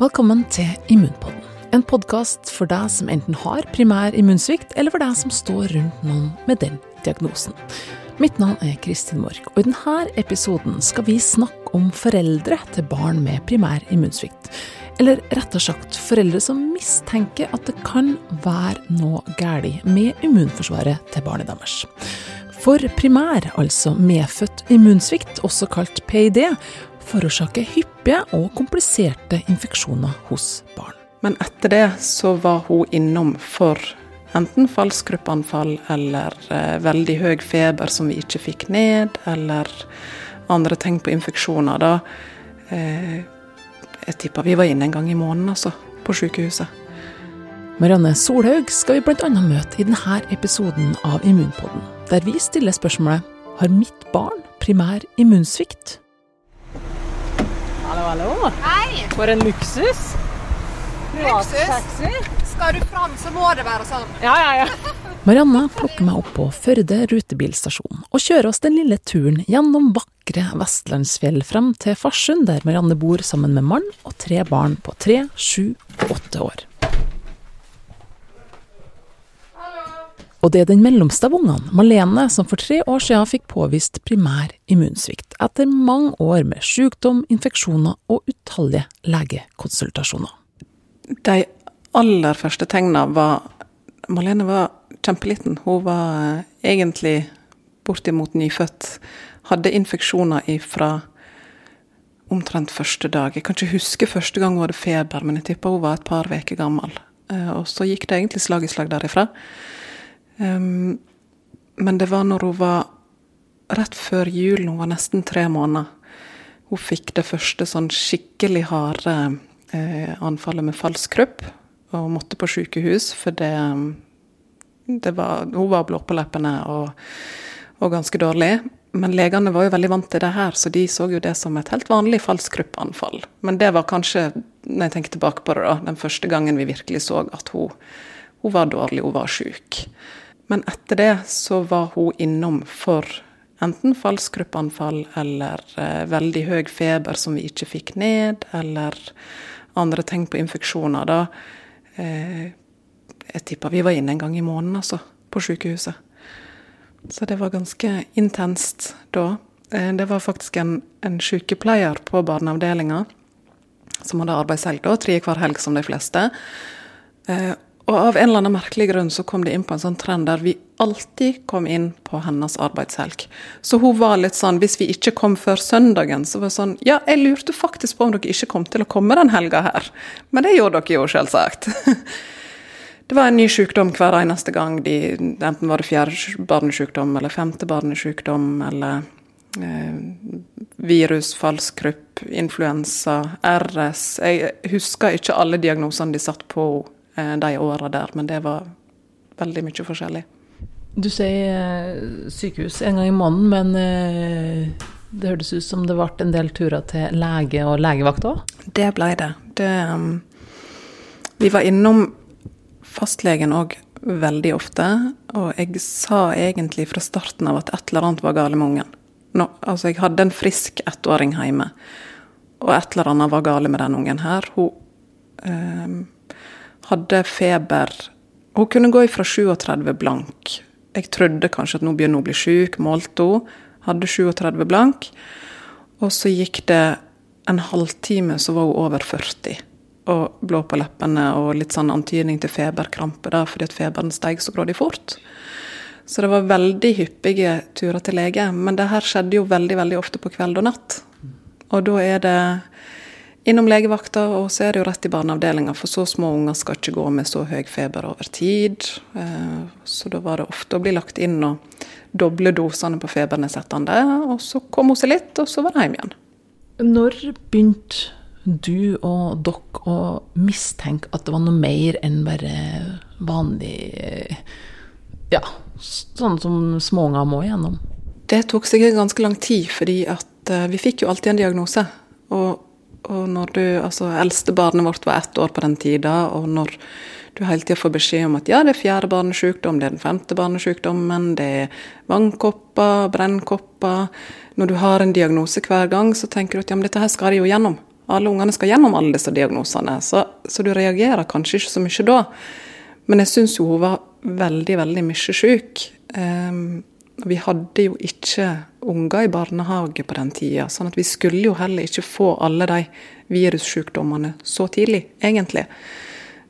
Velkommen til Immunpodden. En podkast for deg som enten har primær immunsvikt, eller for deg som står rundt noen med den diagnosen. Mitt navn er Kristin Mork, og i denne episoden skal vi snakke om foreldre til barn med primær immunsvikt. Eller rettere sagt foreldre som mistenker at det kan være noe galt med immunforsvaret til barnet deres. For primær, altså medfødt immunsvikt, også kalt PID, forårsaker hyppige og kompliserte infeksjoner hos barn. Men etter det så var hun innom for enten falsk gruppeanfall eller eh, veldig høy feber som vi ikke fikk ned, eller andre tegn på infeksjoner. Da eh, Jeg tipper vi var inne en gang i måneden, altså, på sykehuset. Marianne Solhaug skal vi bl.a. møte i denne episoden av Immunpodden, der vi stiller spørsmålet har mitt barn primær immunsvikt? Hallo, hallo. Hei! For en luksus. Luksus? Privattaxi. Skal du fram, så må det være sånn. Ja, ja, ja. Marianne plukker meg opp på Førde rutebilstasjon og kjører oss den lille turen gjennom vakre vestlandsfjell frem til Farsund, der Marianne bor sammen med mann og tre barn på tre, sju og åtte år. Og det er den mellomste av ungene, Malene, som for tre år siden fikk påvist primær immunsvikt, etter mange år med sykdom, infeksjoner og utallige legekonsultasjoner. De aller første tegna var Malene var kjempeliten. Hun var eh, egentlig bortimot nyfødt. Hadde infeksjoner fra omtrent første dag. Jeg kan ikke huske første gang hun hadde feber, men jeg tipper hun var et par uker gammel. Eh, Og så gikk det egentlig slag i slag derifra. Um, men det var når hun var rett før jul, hun var nesten tre måneder. Hun fikk det første sånn skikkelig harde eh, anfallet med falskrupp, og måtte på sykehus, for det, det var, Hun var blå på leppene og, og ganske dårlig. Men legene var jo veldig vant til det her, så de så jo det som et helt vanlig falskruppanfall. Men det var kanskje, når jeg tenker tilbake på det, da, den første gangen vi virkelig så at hun, hun var dårlig, hun var sjuk. Men etter det så var hun innom for enten falskruppanfall eller eh, veldig høy feber som vi ikke fikk ned, eller andre tegn på infeksjoner. Da eh, Jeg tipper vi var inne en gang i måneden, altså, på sykehuset. Så det var ganske intenst da. Eh, det var faktisk en, en sykepleier på barneavdelinga som hadde arbeidshelg da, tre hver helg som de fleste. Eh, og av en eller annen merkelig grunn så kom det inn på en sånn trend der vi alltid kom inn på hennes arbeidshelg. Så hun var litt sånn, hvis vi ikke kom før søndagen, så var det sånn Ja, jeg lurte faktisk på om dere ikke kom til å komme den helga her. Men det gjorde dere jo, selvsagt. Det var en ny sykdom hver eneste gang. De, enten var det fjerde barnesykdom eller femte barnesykdom eller eh, virus, falskrupp, influensa, RS. Jeg husker ikke alle diagnosene de satt på eh, de åra der, men det var veldig mye forskjellig. Du sier eh, sykehus en gang i måneden, men eh, det hørtes ut som det ble en del turer til lege og legevakt òg? Det ble det. det um, vi var innom fastlegen òg veldig ofte, og jeg sa egentlig fra starten av at et eller annet var galt med ungen. Nå, altså, jeg hadde en frisk ettåring hjemme, og et eller annet var galt med den ungen her. Hun um, hadde feber Hun kunne gå fra 37 blank. Jeg trodde kanskje at nå begynner hun å bli syk, målte hun. Hadde 37 blank. Og så gikk det en halvtime, så var hun over 40. Og blå på leppene og litt sånn antydning til feberkrampe, da, fordi at feberen steg så grådig fort. Så det var veldig hyppige turer til lege. Men det her skjedde jo veldig, veldig ofte på kveld og natt. Og da er det innom legevakta, og så er det jo rett i barneavdelinga, for så små unger skal ikke gå med så høy feber over tid. Eh, Så da var det ofte å bli lagt inn og doble dosene på febernedsettende, og så kom hun seg litt, og så var det hjem igjen. Når begynte du og dere å mistenke at det var noe mer enn bare vanlig Ja, sånn som småunger må igjennom? Det tok sikkert ganske lang tid, fordi at eh, vi fikk jo alltid en diagnose. Og, og når du Altså, eldste barnet vårt var ett år på den tida, og når du hele tida får beskjed om at ja, det er fjerde barnesykdom, det er den femte barnesykdommen, det er vannkopper, brennkopper Når du har en diagnose hver gang, så tenker du at ja, men dette her skal de jo gjennom. alle ungene skal gjennom alle disse diagnosene, så, så du reagerer kanskje ikke så mye da. Men jeg syns jo hun var veldig, veldig mye syk. Um, vi hadde jo ikke unger i barnehage på den tida, sånn at vi skulle jo heller ikke få alle de virussykdommene så tidlig, egentlig.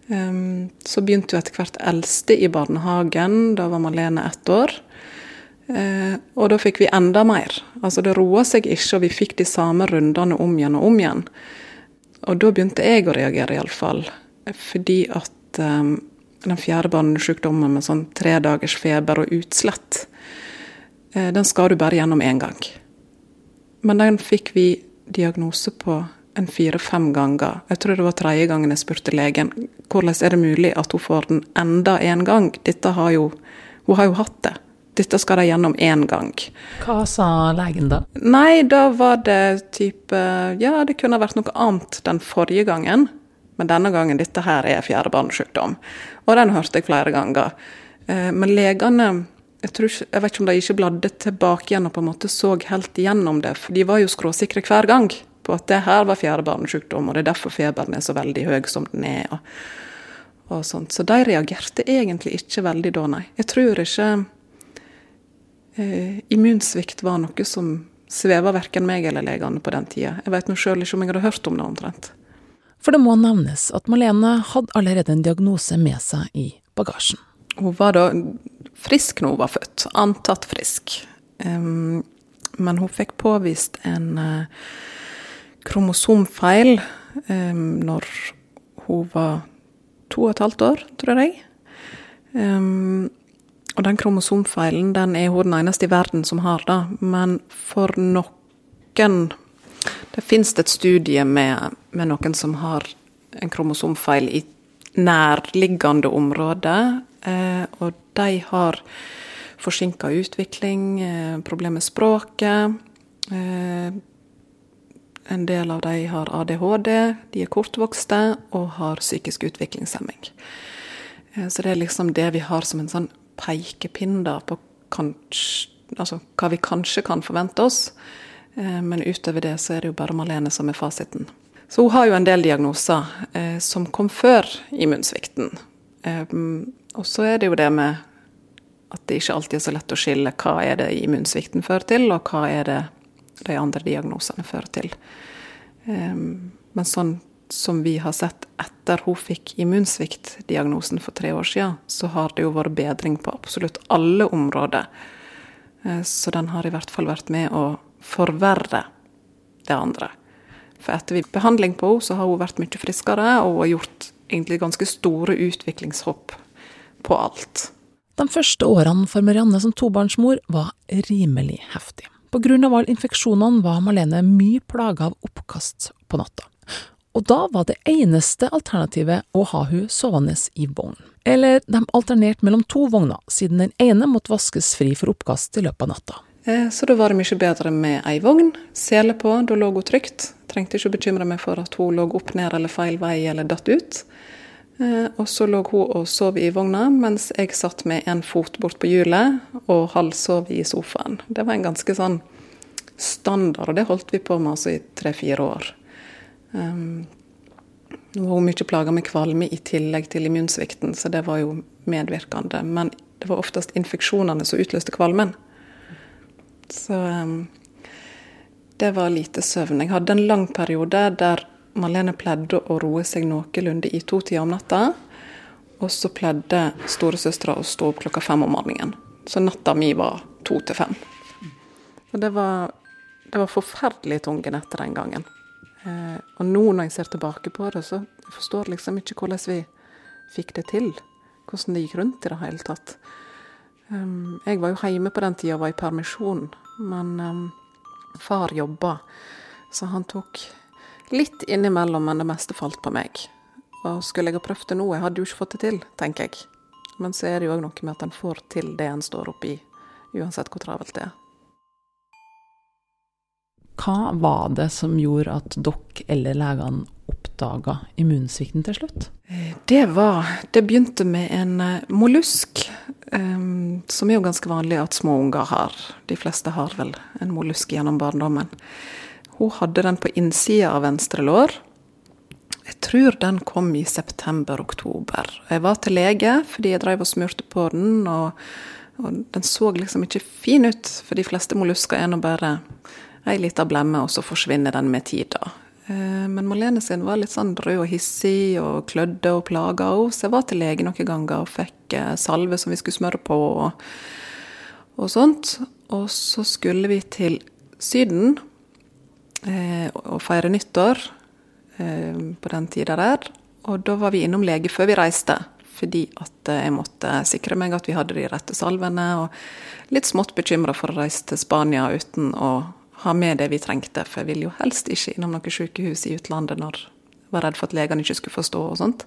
Um, så begynte jo etter hvert eldste i barnehagen, da var Malene ett år. Uh, og da fikk vi enda mer. Altså det roa seg ikke, og vi fikk de samme rundene om igjen og om igjen. Og da begynte jeg å reagere, iallfall. Fordi at um, den fjerde barnesykdommen med sånn tre dagers feber og utslett, den skal du bare gjennom én gang. Men den fikk vi diagnose på en fire-fem ganger. Jeg tror det var tredje gangen jeg spurte legen hvordan er det mulig at hun får den enda en gang. Dette har jo, hun har jo hatt det. Dette skal de gjennom én gang. Hva sa legen da? Nei, da var det type Ja, det kunne vært noe annet den forrige gangen, men denne gangen dette her er fjerde barnesykdom. Og den hørte jeg flere ganger. Eh, men legene jeg, tror, jeg vet ikke om de ikke bladde tilbake igjen og på en måte så helt igjennom det, for de var jo skråsikre hver gang på at det her var fjerde barnesykdom, og det er derfor feberen er så veldig høy som den er. og, og sånt. Så de reagerte egentlig ikke veldig da, nei. Jeg tror ikke eh, immunsvikt var noe som sveva verken meg eller legene på den tida. Jeg vet nå sjøl ikke om jeg hadde hørt om det omtrent. For det må nevnes at Malene hadde allerede en diagnose med seg i bagasjen. Hun var da frisk når hun var født, antatt frisk. Um, men hun fikk påvist en uh, kromosomfeil um, når hun var to og et halvt år, tror jeg. Um, og den kromosomfeilen den er hun den eneste i verden som har det. Men for noen Det fins et studie med, med, noen som har en kromosomfeil i nærliggende områder. Eh, og de har forsinka utvikling, eh, problemer med språket. Eh, en del av de har ADHD, de er kortvokste og har psykisk utviklingshemming. Så det er liksom det vi har som en sånn pekepinn på kanskje, altså, hva vi kanskje kan forvente oss. Men utover det så er det jo bare Malene som er fasiten. Så hun har jo en del diagnoser eh, som kom før immunsvikten. Eh, og så er det jo det med at det ikke alltid er så lett å skille hva er det immunsvikten fører til, og hva er det de andre diagnosene fører til. Eh, men sånn som vi har sett etter hun fikk immunsviktdiagnosen for tre år siden, så har det jo vært bedring på absolutt alle områder. Eh, så den har i hvert fall vært med å forverre det andre. For etter behandling på henne, så har hun vært mye friskere og har gjort egentlig ganske store utviklingshopp på alt. De første årene for Marianne som tobarnsmor var rimelig heftig. På grunn av alle infeksjonene var Malene mye plaga av oppkast på natta. Og da var det eneste alternativet å ha hun sovende i vogn. Eller de alternerte mellom to vogner, siden den ene måtte vaskes fri for oppkast i løpet av natta. Eh, så da var det mye bedre med ei vogn, sele på, da lå hun trygt. Trengte ikke å bekymre meg for at hun lå opp ned eller feil vei eller datt ut. Eh, og så lå hun og sov i vogna, mens jeg satt med en fot bort på hjulet og halvsov i sofaen. Det var en ganske sånn standard, og det holdt vi på med altså i tre-fire år. Um, nå var hun mye plaga med kvalme i tillegg til immunsvikten, så det var jo medvirkende. Men det var oftest infeksjonene som utløste kvalmen. Så um, det var lite søvn. Jeg hadde en lang periode der Malene pleide å roe seg noenlunde i to-tida om natta. Og så pleide storesøstera å stå opp klokka fem om morgenen. Så natta mi var to til fem. Og det var, det var forferdelig tunge netter den gangen. Eh, og nå når jeg ser tilbake på det, så jeg forstår liksom ikke hvordan vi fikk det til. Hvordan det gikk rundt i det hele tatt. Um, jeg var jo hjemme på den tida og var i permisjon, men um, far jobba, så han tok litt innimellom, men det meste falt på meg. Og skulle jeg ha prøvd det nå, jeg hadde jo ikke fått det til, tenker jeg. Men så er det jo òg noe med at en får til det en står oppi, uansett hvor travelt det er. Hva var det som gjorde at dere eller legene oppdaga immunsvikten til slutt? Eh, det var Det begynte med en eh, mollusk, um, som er jo ganske vanlig at små unger har. De fleste har vel en mollusk gjennom barndommen. Hun hadde den på innsida av venstre lår. Jeg tror den kom i september-oktober. Jeg var til lege fordi jeg drev og smurte på den, og, og, den så liksom ikke fin ut. For de fleste mollusker er nå bare ei lita blemme, og så forsvinner den med tida. Eh, men Malene sin var litt sånn rød og hissig og klødde og plaga henne, så jeg var til lege noen ganger og fikk eh, salve som vi skulle smøre på og, og sånt. Og så skulle vi til Syden og feire nyttår eh, på den tida der. Og da var vi innom lege før vi reiste, fordi at eh, jeg måtte sikre meg at vi hadde de rette salvene. Og litt smått bekymra for å reise til Spania uten å ha med det vi trengte. For jeg ville jo helst ikke innom noe sykehus i utlandet når jeg var redd for at legene ikke skulle forstå og sånt.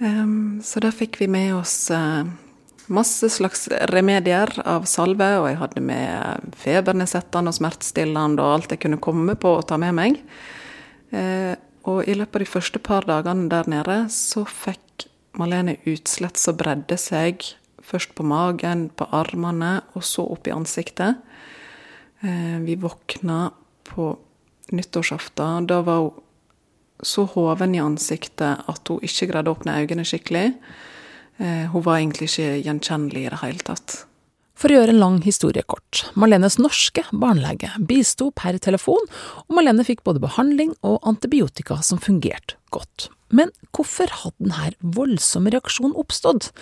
Um, så da fikk vi med oss masse slags remedier av salve, og jeg hadde med febernedsettende og smertestillende og alt jeg kunne komme på å ta med meg. Eh, og i løpet av de første par dagene der nede så fikk Malene utslett som bredde seg først på magen, på armene og så opp i ansiktet. Eh, vi våkna på nyttårsaften. Da var hun så hoven i ansiktet at hun ikke greide å åpne øynene skikkelig. Eh, hun var egentlig ikke gjenkjennelig i det hele tatt. For å gjøre en lang historie kort, Marlenes norske barnelege bisto per telefon, og Marlene fikk både behandling og antibiotika som fungerte godt. Men hvorfor hadde denne voldsomme reaksjonen oppstått?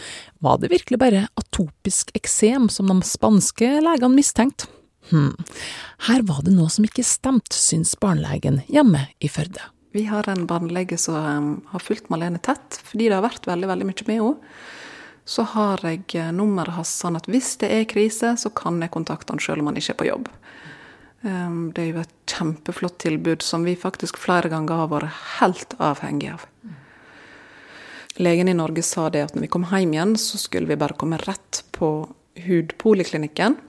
Var det virkelig bare atopisk eksem, som de spanske legene mistenkte? Hm, her var det noe som ikke stemte, syns barnelegen hjemme i Førde. Vi har en barnelege som um, har fulgt Malene tett, fordi det har vært veldig veldig mye med henne. Så har jeg uh, nummeret hans sånn at hvis det er krise, så kan jeg kontakte han selv om han ikke er på jobb. Um, det er jo et kjempeflott tilbud som vi faktisk flere ganger har vært helt avhengig av. Legen i Norge sa det at når vi kom hjem igjen, så skulle vi bare komme rett på hudpoliklinikken.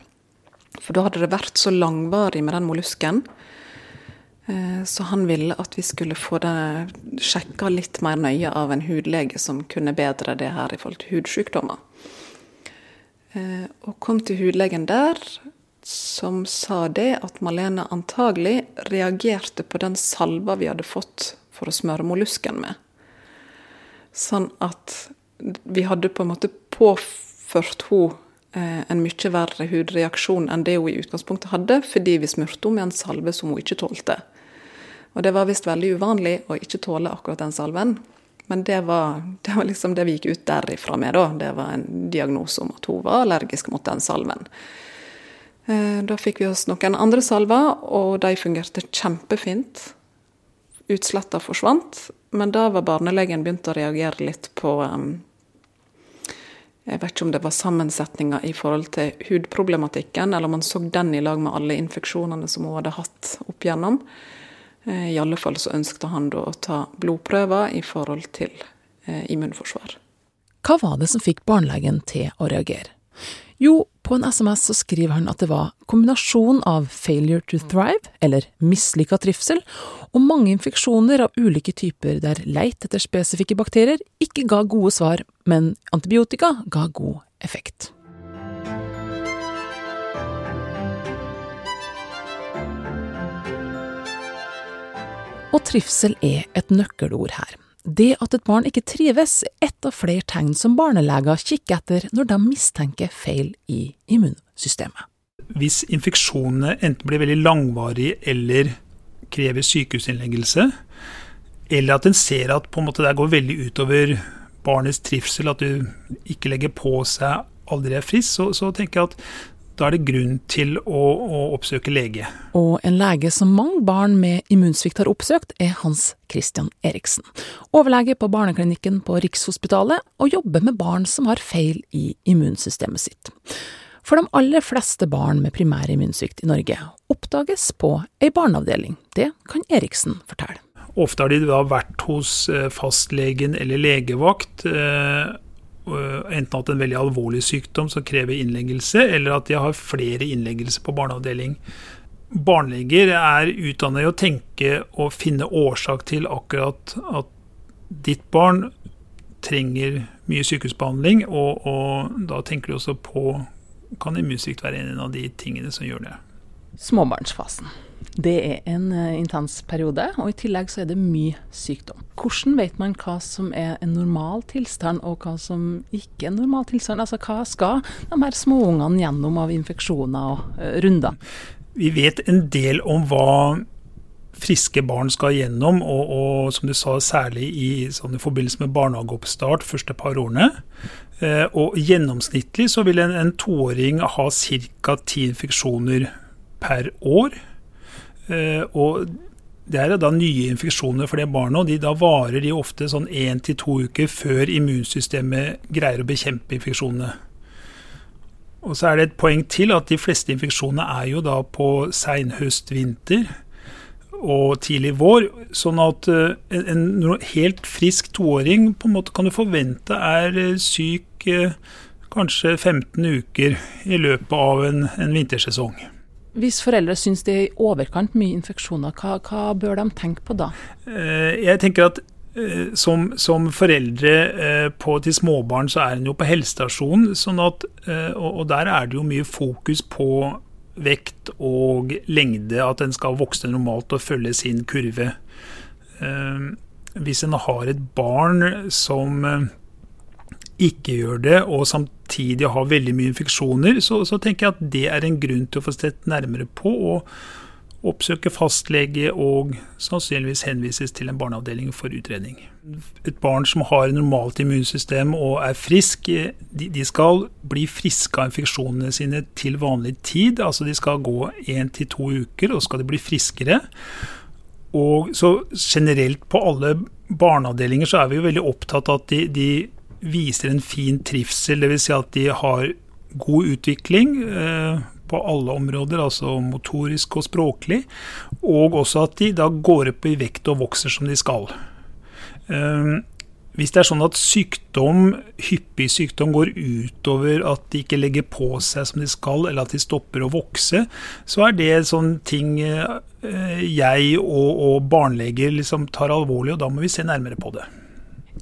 For da hadde det vært så langvarig med den mollusken. Eh, så han ville at vi skulle få det sjekka litt mer nøye av en hudlege som kunne bedre det her i forhold til hudsykdommer. Eh, og kom til hudlegen der, som sa det at Malene antagelig reagerte på den salva vi hadde fått for å smøre mollusken med. Sånn at vi hadde på en måte påført henne Eh, en mye verre hudreaksjon enn det hun i utgangspunktet hadde, fordi vi smurte henne med en salve som hun ikke tålte. Og det var visst veldig uvanlig å ikke tåle akkurat den salven. Men det var, det var liksom det vi gikk ut derifra med, da. Det var en diagnose om at hun var allergisk mot den salven. Eh, da fikk vi oss noen andre salver, og de fungerte kjempefint. Utsletta forsvant, men da var barnelegen begynt å reagere litt på jeg vet ikke om det var sammensetninga i forhold til hudproblematikken, eller om man så den i lag med alle infeksjonene som hun hadde hatt opp igjennom. Eh, I alle fall så ønskte han da å ta blodprøver i forhold til eh, immunforsvar. Hva var det som fikk barnelegen til å reagere? Jo, på en SMS så skriver han at det var kombinasjon av failure to thrive, eller mislykka trivsel, og mange infeksjoner av ulike typer der leit etter spesifikke bakterier ikke ga gode svar, men antibiotika ga god effekt. Og trivsel er et nøkkelord her. Det at et barn ikke trives, er ett av flere tegn som barneleger kikker etter når de mistenker feil i immunsystemet. Hvis infeksjonene enten blir veldig langvarige eller krever sykehusinnleggelse, eller at en ser at det går veldig utover barnets trivsel, at du ikke legger på seg aldri er frisk, så, så tenker jeg at da er det grunn til å, å, oppsøke lege. Og en lege som mange barn med immunsvikt har oppsøkt, er Hans Christian Eriksen. Overlege på barneklinikken på Rikshospitalet, og jobber med barn som har feil i immunsystemet sitt. For de aller fleste barn med primær immunsvikt i Norge oppdages på ei barneavdeling. Det kan Eriksen fortelle. Ofte har de da vært hos eh, fastlegen eller legevakt eh, Eh, enten hatt en veldig alvorlig sykdom som krever innleggelse, eller at de har flere innleggelser på barneavdeling. Barneleger er utdannet i å tenke og finne årsak til akkurat at ditt barn trenger mye sykehusbehandling, og, og da tenker du også på kan immunsvikt være en av de tingene som gjør det. Småbarnsfasen. Det er en eh, intens periode, og i tillegg så er det mye sykdom. Hvordan vet man hva som er en normal tilstand, og hva som ikke er en normal tilstand? Altså hva skal de her småungene gjennom av infeksjoner og uh, runder? Vi vet en del om hva friske barn skal gjennom, og, og som du sa, særlig i, sånn, i forbindelse med barnehageoppstart første par årene. Eh, og gjennomsnittlig så vil en, en toåring ha ca. ti infeksjoner per år. Eh, og det er da nye infeksjoner for det barnet, og de, da varer de ofte sånn én til to uker før immunsystemet greier å bekjempe infeksjonene. Og så er det et poeng til at de fleste infeksjonene er jo da på seinhøst-vinter og tidlig vår. Sånn at eh, en, en, helt frisk toåring på en måte kan du forvente er eh, syk kanskje 15 uker i løpet av en, en vintersesong. Hvis foreldre syns det er i overkant mye infeksjoner, hva, hva bør de tenke på da? Eh, jeg tenker at eh, som, som, foreldre eh, på, til småbarn, så er en jo på helsestasjonen. Sånn og, og, der er det jo mye fokus på vekt og lengde, at den skal vokse normalt og følge sin kurve. Hvis en har et barn som ikke gjør det, og samtidig har veldig mye infeksjoner, så, så, tenker jeg at det er en grunn til å få sett nærmere på og oppsøke fastlege og sannsynligvis henvises til en barneavdeling for utredning. Et barn som har normalt immunsystem og er frisk, de, de skal bli friske av infeksjonene sine til vanlig tid. Altså de skal gå én til to uker, og skal de bli friskere. Og så generelt på alle barneavdelinger så er vi jo veldig opptatt av at de, de viser en fin trivsel, dvs. Si at de har god utvikling eh, på alle områder, altså motorisk og språklig, og også at de da går opp i vekt og vokser som de skal. Eh, hvis det er sånn at sykdom, hyppig sykdom går utover at de ikke legger på seg som de skal, eller at de stopper å vokse, så er det sånn ting eh, jeg og, og barneleger liksom tar alvorlig, og da må vi se nærmere på det.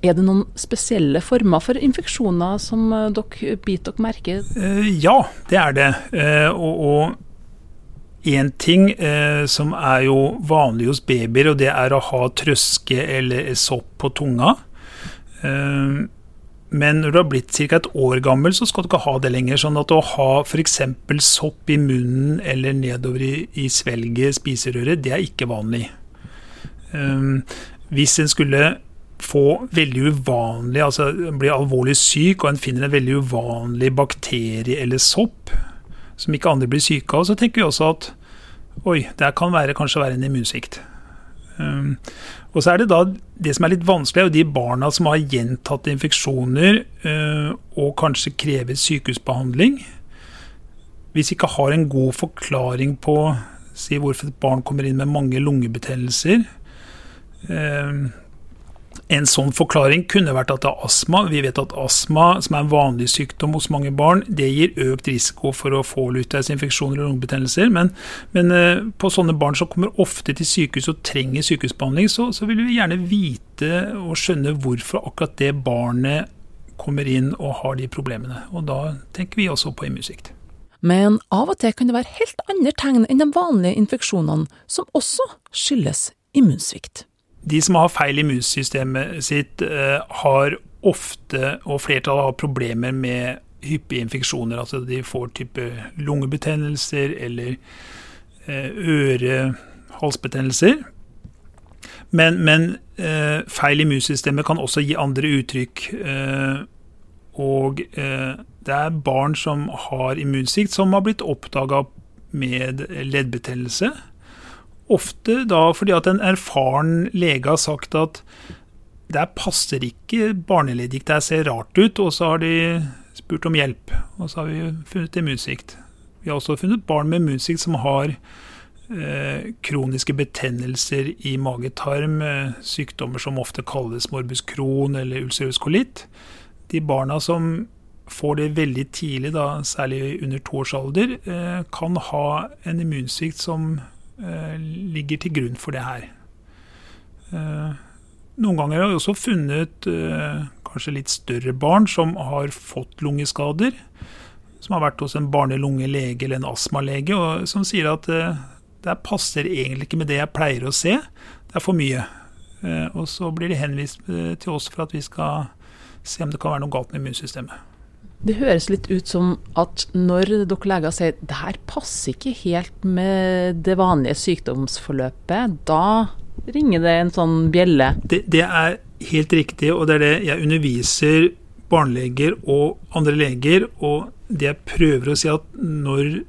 Er det noen spesielle former for infeksjoner som eh, dere biter dere merke? Eh, ja, det er det. Eh, og, Én ting som er jo vanlig hos babyer, og det er å ha trøske eller sopp på tunga. Men når du har blitt ca. et år gammel, så skal du ikke ha det lenger. Sånn at å ha f.eks. sopp i munnen eller nedover i, i svelget, spiserøret, det er ikke vanlig. Um, hvis en skulle få veldig uvanlig, altså bli alvorlig syk, og en finner en veldig uvanlig bakterie eller sopp som ikke andre blir syke av, så tenker vi også at oi, det kan være, kanskje være en immunsvikt. Um, og så er det da det som er litt vanskelig, er jo de barna som har gjentatte infeksjoner uh, og kanskje krever sykehusbehandling. Hvis vi ikke har en god forklaring på si, hvorfor et barn kommer inn med mange lungebetennelser, uh, en sånn forklaring kunne vært at det er astma. Vi vet at astma, som er en vanlig sykdom hos mange barn, det gir økt risiko for å få luftveisinfeksjoner og lungebetennelser. Men, men uh, på sånne barn som kommer ofte til sykehus og trenger sykehusbehandling, så, så vil vi gjerne vite og skjønne hvorfor akkurat det barnet kommer inn og har de problemene. Og da tenker vi også på immunsvikt. Men av og til kan det være helt andre tegn enn de vanlige infeksjonene, som også skyldes immunsvikt de som har feil immunsystemet sitt, eh, har ofte, og flertallet har problemer med hyppige infeksjoner. Altså de får type lungebetennelser eller eh, øre-halsbetennelser. Men, men eh, feil immunsystemet kan også gi andre uttrykk. og det er barn som har immunsvikt, som har blitt oppdaga med leddbetennelse. Ofte da fordi at en erfaren lege har sagt at der passer ikke barneleddgikt, det ser rart ut. Og så har de spurt om hjelp, og så har vi funnet immunsvikt. Vi har også funnet barn med immunsvikt som har eh, kroniske betennelser i mage-tarm, eh, sykdommer som ofte kalles morbus Crohn eller ulcerøs kolitt. De barna som får det veldig tidlig, da, særlig under to års alder, eh, kan ha en immunsvikt som ligger til grunn for det her. Eh, noen ganger har vi også funnet eh, kanskje litt større barn som har fått lungeskader. Som har vært hos en barne-lunge-lege eller en astmalege, og som sier at det passer egentlig ikke med det jeg pleier å se. Det er for mye. Eh, og så blir de henvist eh, til oss for at vi skal se om det kan være noe galt med immunsystemet. Det høres litt ut som at når dere leger sier det her passer ikke helt med det vanlige sykdomsforløpet, da ringer det en sånn bjelle? Det, det er helt riktig, og det er det jeg underviser barneleger og andre leger. Og det jeg prøver å si at når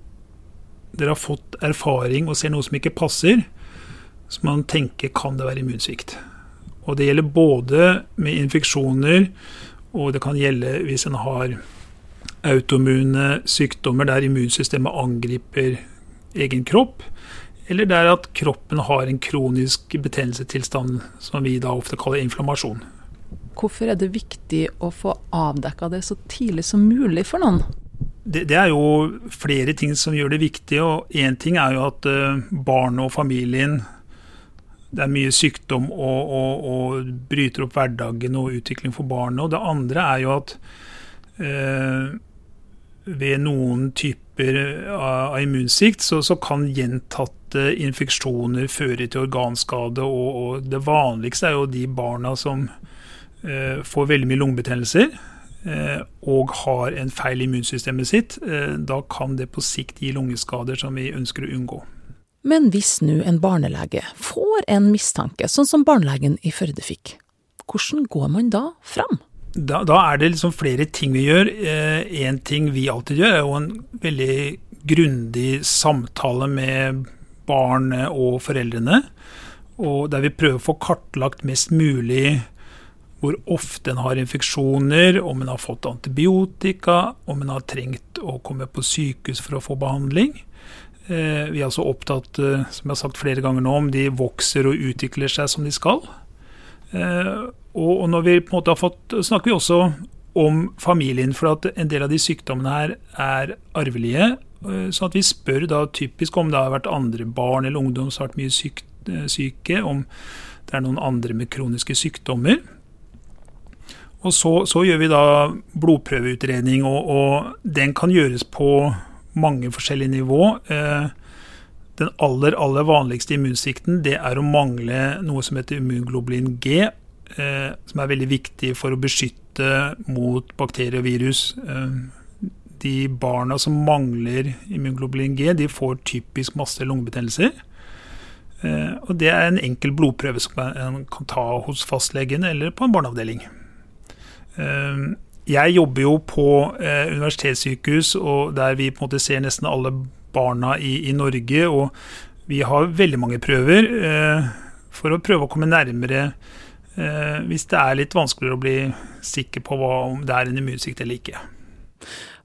dere har fått erfaring og ser noe som ikke passer, så man tenker kan det være immunsvikt. Og det gjelder både med infeksjoner, og det kan gjelde hvis en har autoimmune sykdommer der immunsystemet angriper egen kropp, eller der at kroppen har en kronisk betennelsestilstand som vi da ofte kaller inflammasjon. Hvorfor er det viktig å få avdekka det så tidlig som mulig for noen? Det, det, er jo flere ting som gjør det viktig. og Én ting er jo at uh, barnet og familien Det er mye sykdom og, og, og, bryter opp hverdagen og utvikling for barnet. Og det andre er jo at uh, ved noen typer av, immunsvikt så, så, kan gjentatte infeksjoner føre til organskade. Og, og det vanligste er jo de barna som eh, får veldig mye lungebetennelser Eh, og har en feil i immunsystemet sitt, eh, da kan det på sikt gi lungeskader som vi ønsker å unngå. Men hvis nå en barnelege får en mistanke, sånn som barnelegen i Førde fikk, hvordan går man da fram? Da, da er det liksom flere ting vi gjør. Én eh, ting vi alltid gjør, er jo en veldig grundig samtale med barnet og foreldrene. Og der vi prøver å få kartlagt mest mulig hvor ofte en har infeksjoner, om en har fått antibiotika, om en har trengt å komme på sykehus for å få behandling. Eh, vi er altså opptatt, eh, som jeg har sagt flere ganger nå, om de vokser og utvikler seg som de skal. Eh, og når vi på en måte har fått, snakker vi også om familien, for at en del av de sykdommene her er arvelige. Så at vi spør da typisk om det har vært andre barn eller ungdom som har vært mye syke, om det er noen andre med kroniske sykdommer. Og så, så, gjør vi da blodprøveutredning, og, og, den kan gjøres på mange forskjellige nivå. Eh, den aller, aller vanligste immunsvikten er å mangle noe som heter immunglobulin G, eh, som er veldig viktig for å beskytte mot bakterier og virus. Eh, de barna som mangler immunglobulin G, de får typisk masse lungebetennelser. Eh, og det er en enkel blodprøve som en kan ta hos fastlegen eller på en barneavdeling. Jeg jobber jo på eh, universitetssykehus, og der vi på en måte ser nesten alle barna i, i Norge. Og vi har veldig mange prøver eh, for å prøve å komme nærmere eh, hvis det er litt vanskeligere å bli sikker på hva, om det er en immunsvikt eller ikke.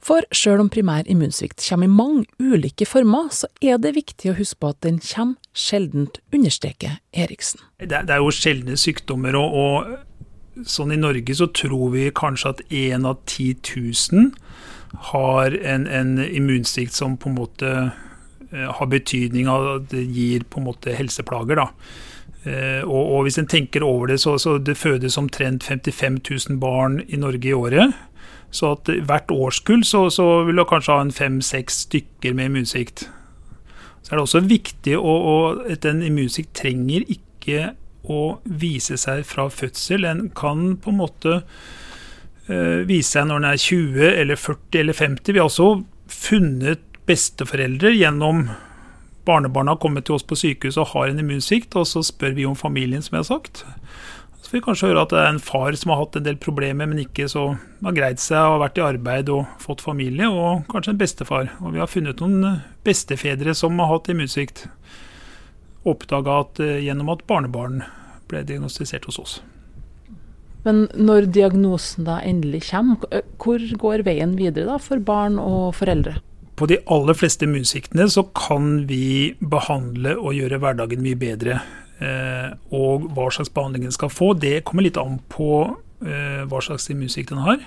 For sjøl om primær immunsvikt kommer i mange ulike former, så er det viktig å huske på at den kommer sjeldent, understreker Eriksen. Det, det er jo sjeldne sykdommer, og, og sånn i Norge så tror vi kanskje at én av 10 000 har en, en immunsvikt som på en måte eh, har betydning av at det gir på en måte helseplager. da. Eh, og, og, hvis en tenker over det, så, så det fødes omtrent 55 000 barn i Norge i året. Så at hvert årskull så, så vil du kanskje ha en fem-seks stykker med immunsvikt. Så er det også viktig at en immunsvikt trenger ikke å vise seg fra fødsel. En kan på en måte øh, vise seg når en er 20 eller 40 eller 50. Vi har også funnet besteforeldre gjennom barnebarna kommet til oss på sykehuset og har en immunsvikt, og så spør vi om familien, som jeg har sagt. Så får vi kanskje høre at det er en far som har hatt en del problemer, men ikke så har greid seg og vært i arbeid og fått familie, og kanskje en bestefar. Og vi har funnet noen bestefedre som har hatt immunsvikt oppdaga at eh, gjennom at barnebarn ble diagnostisert hos oss. Men når diagnosen da endelig kommer, hvor går veien videre da for barn og foreldre? På de aller fleste immunsviktene så kan vi behandle og gjøre hverdagen mye bedre. Eh, og hva slags behandling en skal få, det kommer litt an på hva slags immunsvikt en har.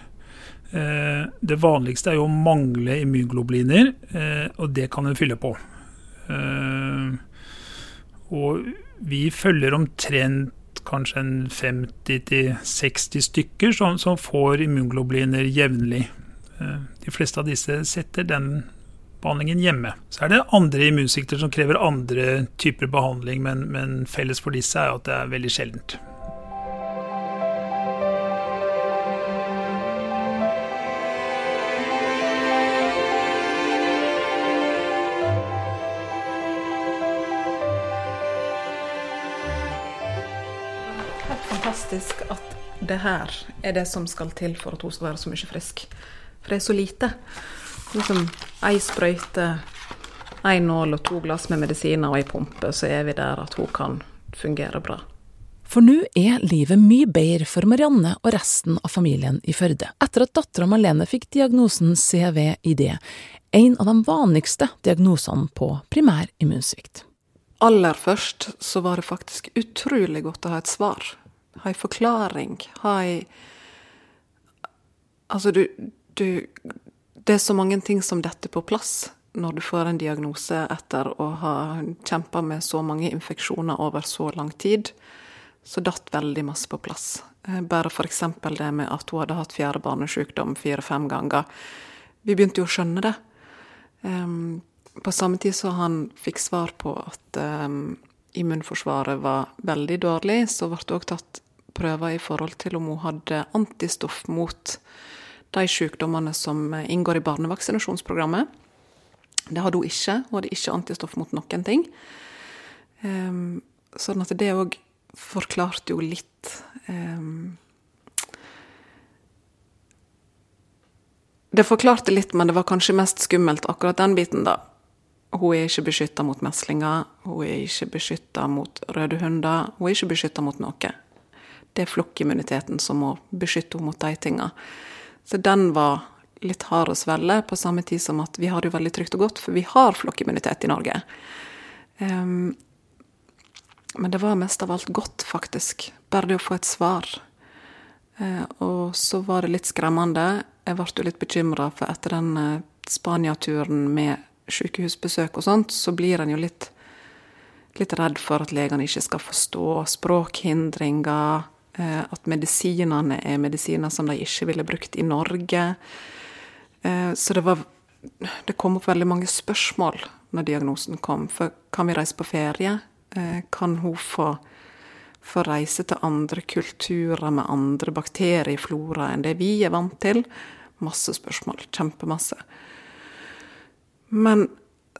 Det vanligste er jo å mangle immunglobuliner, og det kan en fylle på. Og vi følger omtrent kanskje en 50-60 stykker som, som, får immunglobuliner jevnlig. Eh, de fleste av disse setter den behandlingen hjemme. Så er det andre immunsvikter som krever andre typer behandling, men, men felles for disse er at det er veldig sjeldent. Fantastisk at det her er det som skal til for at hun skal være så mye frisk. For det er så lite. Liksom ei sprøyte, ei nål og to glass med medisiner og ei pumpe, så er vi der at hun kan fungere bra. For nå er livet mye bedre for Marianne og resten av familien i Førde, etter at dattera Malene fikk diagnosen CVID, en av de vanligste diagnosene på primær immunsvikt. Aller først så var det faktisk utrolig godt å ha et svar. Ha ei forklaring. Ha ei Altså, du, du Det er så mange ting som detter på plass når du får en diagnose etter å ha kjempa med så mange infeksjoner over så lang tid. Så datt veldig masse på plass. Eh, Bare f.eks. det med at hun hadde hatt fjerde barnesykdom fire-fem ganger. Vi begynte jo å skjønne det. Em, på samme tid så han fikk svar på at em, immunforsvaret var veldig dårlig, så ble det òg tatt prøver i forhold til om hun hadde antistoff mot de sykdommene som eh, inngår i barnevaksinasjonsprogrammet. Det hadde hun ikke. Hun hadde ikke antistoff mot noen ting. Um, sånn at det òg forklarte jo litt um, Det forklarte litt, men det var kanskje mest skummelt akkurat den biten, da. Hun er ikke beskytta mot meslinger, hun er ikke beskytta mot røde hunder, hun er ikke beskytta mot noe. Det er flokkimmuniteten som må beskytte henne mot de tinga. Så den var litt hard å svelge, på samme tid som at vi har det veldig trygt og godt, for vi har flokkimmunitet i Norge. Um, men det var mest av alt godt, faktisk. Bare det å få et svar. Uh, og så var det litt skremmende. Jeg ble jo litt bekymra, for etter den uh, Spania-turen med sykehusbesøk og sånt, så blir en jo litt, litt redd for at legene ikke skal forstå språkhindringer. Eh, At medisinene er medisiner som de ikke ville brukt i Norge. Eh, Så det var Det kom opp veldig mange spørsmål når diagnosen kom. For kan vi reise på ferie? Eh, Kan hun få få reise til andre kulturer med andre bakterieflora enn det vi er vant til. Masse spørsmål. Kjempemasse. Men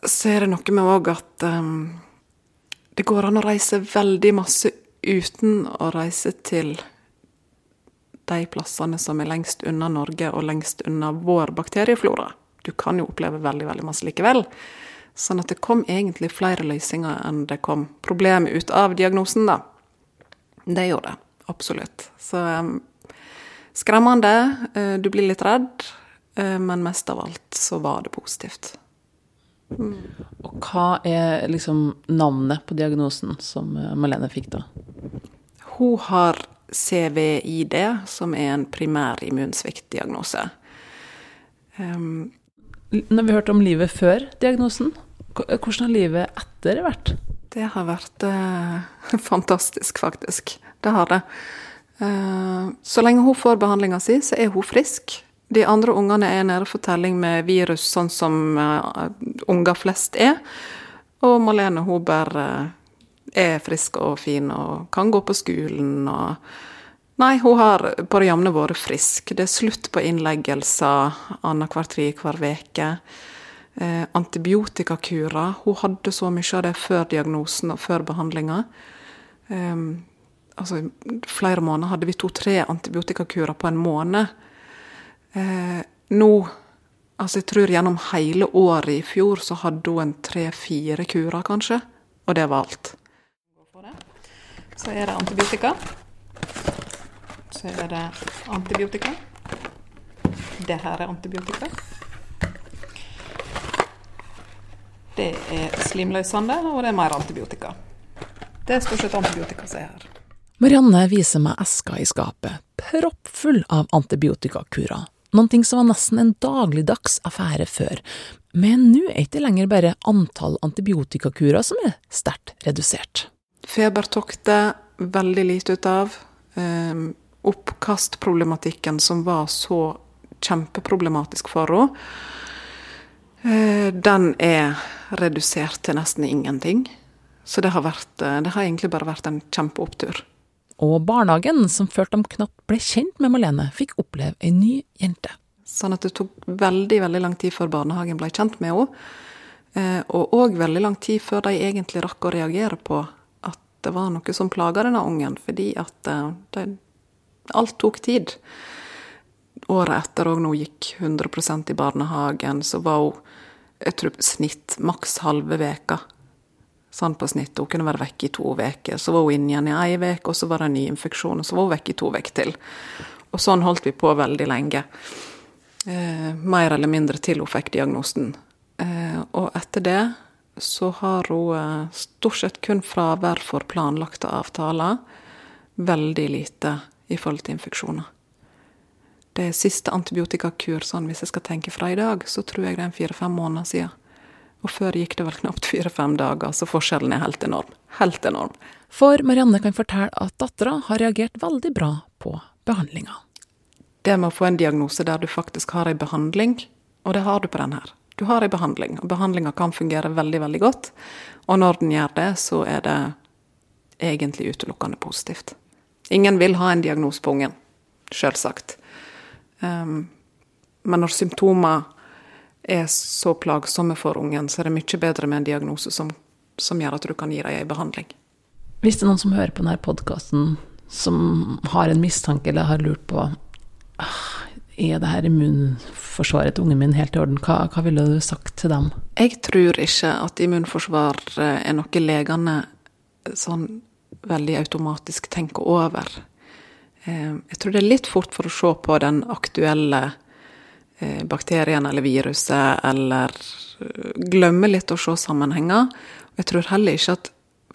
så er det noe med òg at um, det går an å reise veldig masse uten å reise til de plassene som er lengst unna Norge og lengst unna vår bakterieflora. Du kan jo oppleve veldig, veldig masse likevel. Sånn at det kom egentlig flere løsninger enn det kom problem ut av diagnosen, da. Det gjorde det. Absolutt. Så um, skremmende. eh, Du blir litt redd. eh, Men mest av alt så var det positivt. Og hva er liksom navnet på diagnosen som eh, Malene fikk da? Hun har CVID, som er en primær immunsviktdiagnose. Um, Når vi hørte om livet før diagnosen, hvordan har livet etter vært? Det har vært uh, fantastisk, faktisk. Det har det. Uh, så lenge hun får behandlinga si, så er hun frisk. De andre ungene er nede for telling med virus, sånn som uh, unger flest er. Og Malene hun bare er frisk og fin og kan gå på skolen og Nei, hun har på det jevne vært frisk. Det er slutt på innleggelser annenhver tre-hver uke. Eh, antibiotikakurer. Hun hadde så mye av det før diagnosen og før behandlinga. Eh, altså, flere måneder hadde vi to-tre antibiotikakurer på en måned. Eh, nå Altså, jeg tror gjennom hele året i fjor så hadde hun en tre-fire kurer, kanskje. Og det var alt. Så er det antibiotika. Så er det antibiotika. Det her er antibiotika. Det er slimløsende, og det er mer antibiotika. Det er stort sett antibiotika som er her. Marianne viser meg eska i skapet, proppfull av antibiotikakurer. Noen ting som var nesten en dagligdags affære før. Men nå er det ikke lenger bare antall antibiotikakurer som er sterkt redusert. Febertoktet, veldig lite ut av. Um, oppkastproblematikken som var så kjempeproblematisk for henne. Eh, Den er redusert til nesten ingenting. Så det har, vært, eh, det har egentlig bare vært en kjempeopptur. Og barnehagen, som følte de knapt ble kjent med Malene, fikk oppleve ei ny jente. Sånn at det tok veldig veldig lang tid før barnehagen ble kjent med henne. Eh, Og òg veldig lang tid før de egentlig rakk å reagere på at det var noe som plaga denne ungen, fordi at eh, det, alt tok tid. Året etter òg, når hun gikk 100% i barnehagen, så var hun jeg tror snitt maks halve veka. Sånn på snitt. Hun kunne være vekk i to uker. Så var hun inne igjen i ei uke, og så var det en ny infeksjon, og så var hun vekk i to uker til. Og sånn holdt vi på veldig lenge. Eh, mer eller mindre til hun fikk diagnosen. Eh, og etter det så har hun eh, stort sett kun fravær for planlagte avtaler. Veldig lite i forhold til infeksjoner. Det er siste antibiotikakur, sånn hvis jeg skal tenke fra i dag, så tror jeg det er fire-fem måneder siden. Og før gikk det vel knapt fire-fem dager, så forskjellen er helt enorm. Helt enorm. For Marianne kan fortelle at dattera har reagert veldig bra på behandlinga. Det med å få en diagnose der du faktisk har ei behandling, og det har du på den her. Du har ei behandling, og behandlinga kan fungere veldig, veldig godt. Og når den gjør det, så er det egentlig utelukkende positivt. Ingen vil ha en diagnose på ungen, sjølsagt. Um, men når symptomer er så plagsomme for ungen, så er det mye bedre med en diagnose som, som gjør at du kan gi dem en behandling. Hvis det er noen som hører på denne podkasten som har en mistanke eller har lurt på ah, er det her immunforsvaret til ungen min helt i orden, hva, hva ville du sagt til dem? Jeg tror ikke at immunforsvar er noe legene sånn veldig automatisk tenker over. Eh, Jeg tror det er litt fort for å se på den aktuelle bakterien eller viruset, eller glemmer glemme litt å se sammenhenger. Jeg tror heller ikke at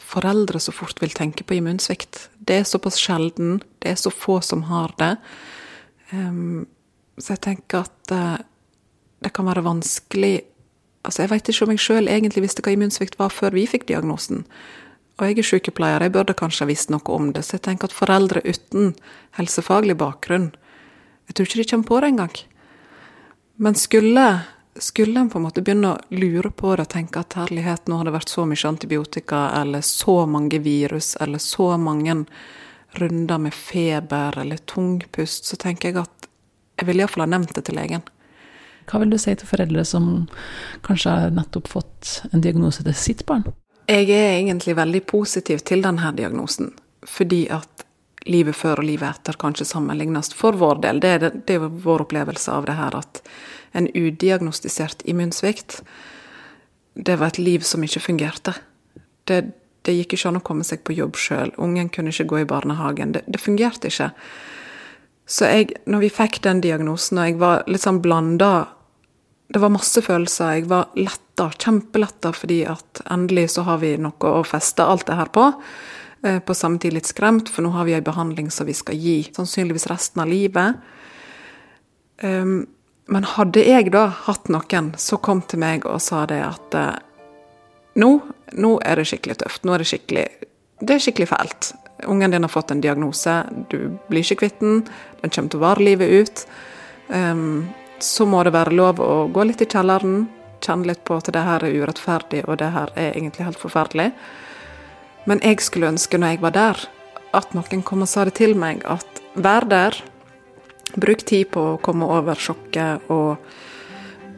foreldre så fort vil tenke på immunsvikt. Det er såpass sjelden, det er så få som har det. Så jeg tenker at eh, det kan være vanskelig Altså, jeg vet ikke om jeg sjøl egentlig visste hva immunsvikt var før vi fikk diagnosen. Og jeg er sykepleier, jeg burde kanskje ha visst noe om det. Så jeg tenker at foreldre uten helsefaglig bakgrunn Jeg tror ikke de kommer på det engang. Men skulle, skulle en på en måte begynne å lure på det og tenke at herlighet, nå har det vært så mye antibiotika, eller så mange virus, eller så mange runder med feber eller tungpust, så tenker jeg at jeg ville iallfall ha nevnt det til legen. Hva vil du si til foreldre som kanskje har nettopp fått en diagnose til sitt barn? Jeg er egentlig veldig positiv til denne diagnosen, fordi at livet før og livet etter kanskje sammenlignes for vår del. Det er, det, det er vår opplevelse av det her at en udiagnostisert immunsvikt, det var et liv som ikke fungerte. Det, det gikk ikke an å komme seg på jobb sjøl. Ungen kunne ikke gå i barnehagen. Det, det fungerte ikke. Så jeg, når vi fikk den diagnosen, og jeg var litt sånn blanda Det var masse følelser. Jeg var letta, kjempeletta, fordi at endelig så har vi noe å feste alt det her på. Eh, På samme tid litt skremt, for nå har vi ei behandling som vi skal gi sannsynligvis resten av livet. Um, men hadde jeg da hatt noen som kom til meg og sa det at eh, nå, nå er det skikkelig tøft, nå er det skikkelig Det er skikkelig fælt. Ungen din har fått en diagnose, du blir ikke kvitt den, den kommer til å vare livet ut. Um, så må det være lov å gå litt i kjelleren, kjenne litt på at det her er urettferdig, og det her er egentlig helt forferdelig. Men jeg skulle ønske, når jeg var der, at noen kom og sa det til meg, at vær der, bruk tid på å komme over sjokket og,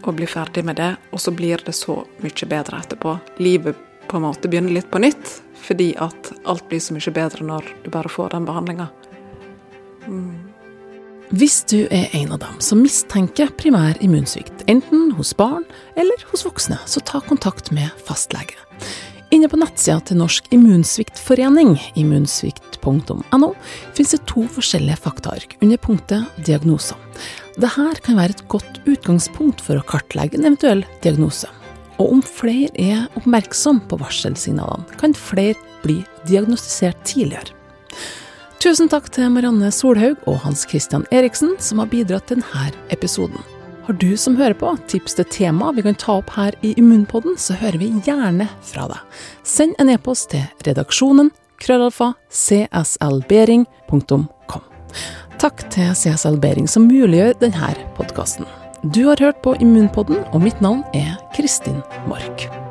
og bli ferdig med det, og så blir det så mye bedre etterpå. Livet på en måte begynner litt på nytt, fordi at alt blir så mye bedre når du bare får den behandlinga. Hvis du er en av dem som mistenker primær immunsvikt, enten hos barn eller hos voksne, så ta kontakt med fastlege. Inne på nettsida til Norsk immunsviktforening, immunsvikt.no, finnes det to forskjellige faktaark under punktet diagnoser. Dette kan være et godt utgangspunkt for å kartlegge en eventuell diagnose. Og om flere er oppmerksom på varselsignalene, kan flere bli diagnostisert tidligere. Tusen takk til Marianne Solhaug og Hans Christian Eriksen, som har bidratt til denne episoden. Har du som hører på tips til tema vi kan ta opp her i Immunpodden, så hører vi gjerne fra deg. Send en e-post til redaksjonen krøllalfa cslbering.com. Takk til CSL Bering som muliggjør denne podkasten. Du har hørt på Immunpodden, og mitt navn er Kristin Mork.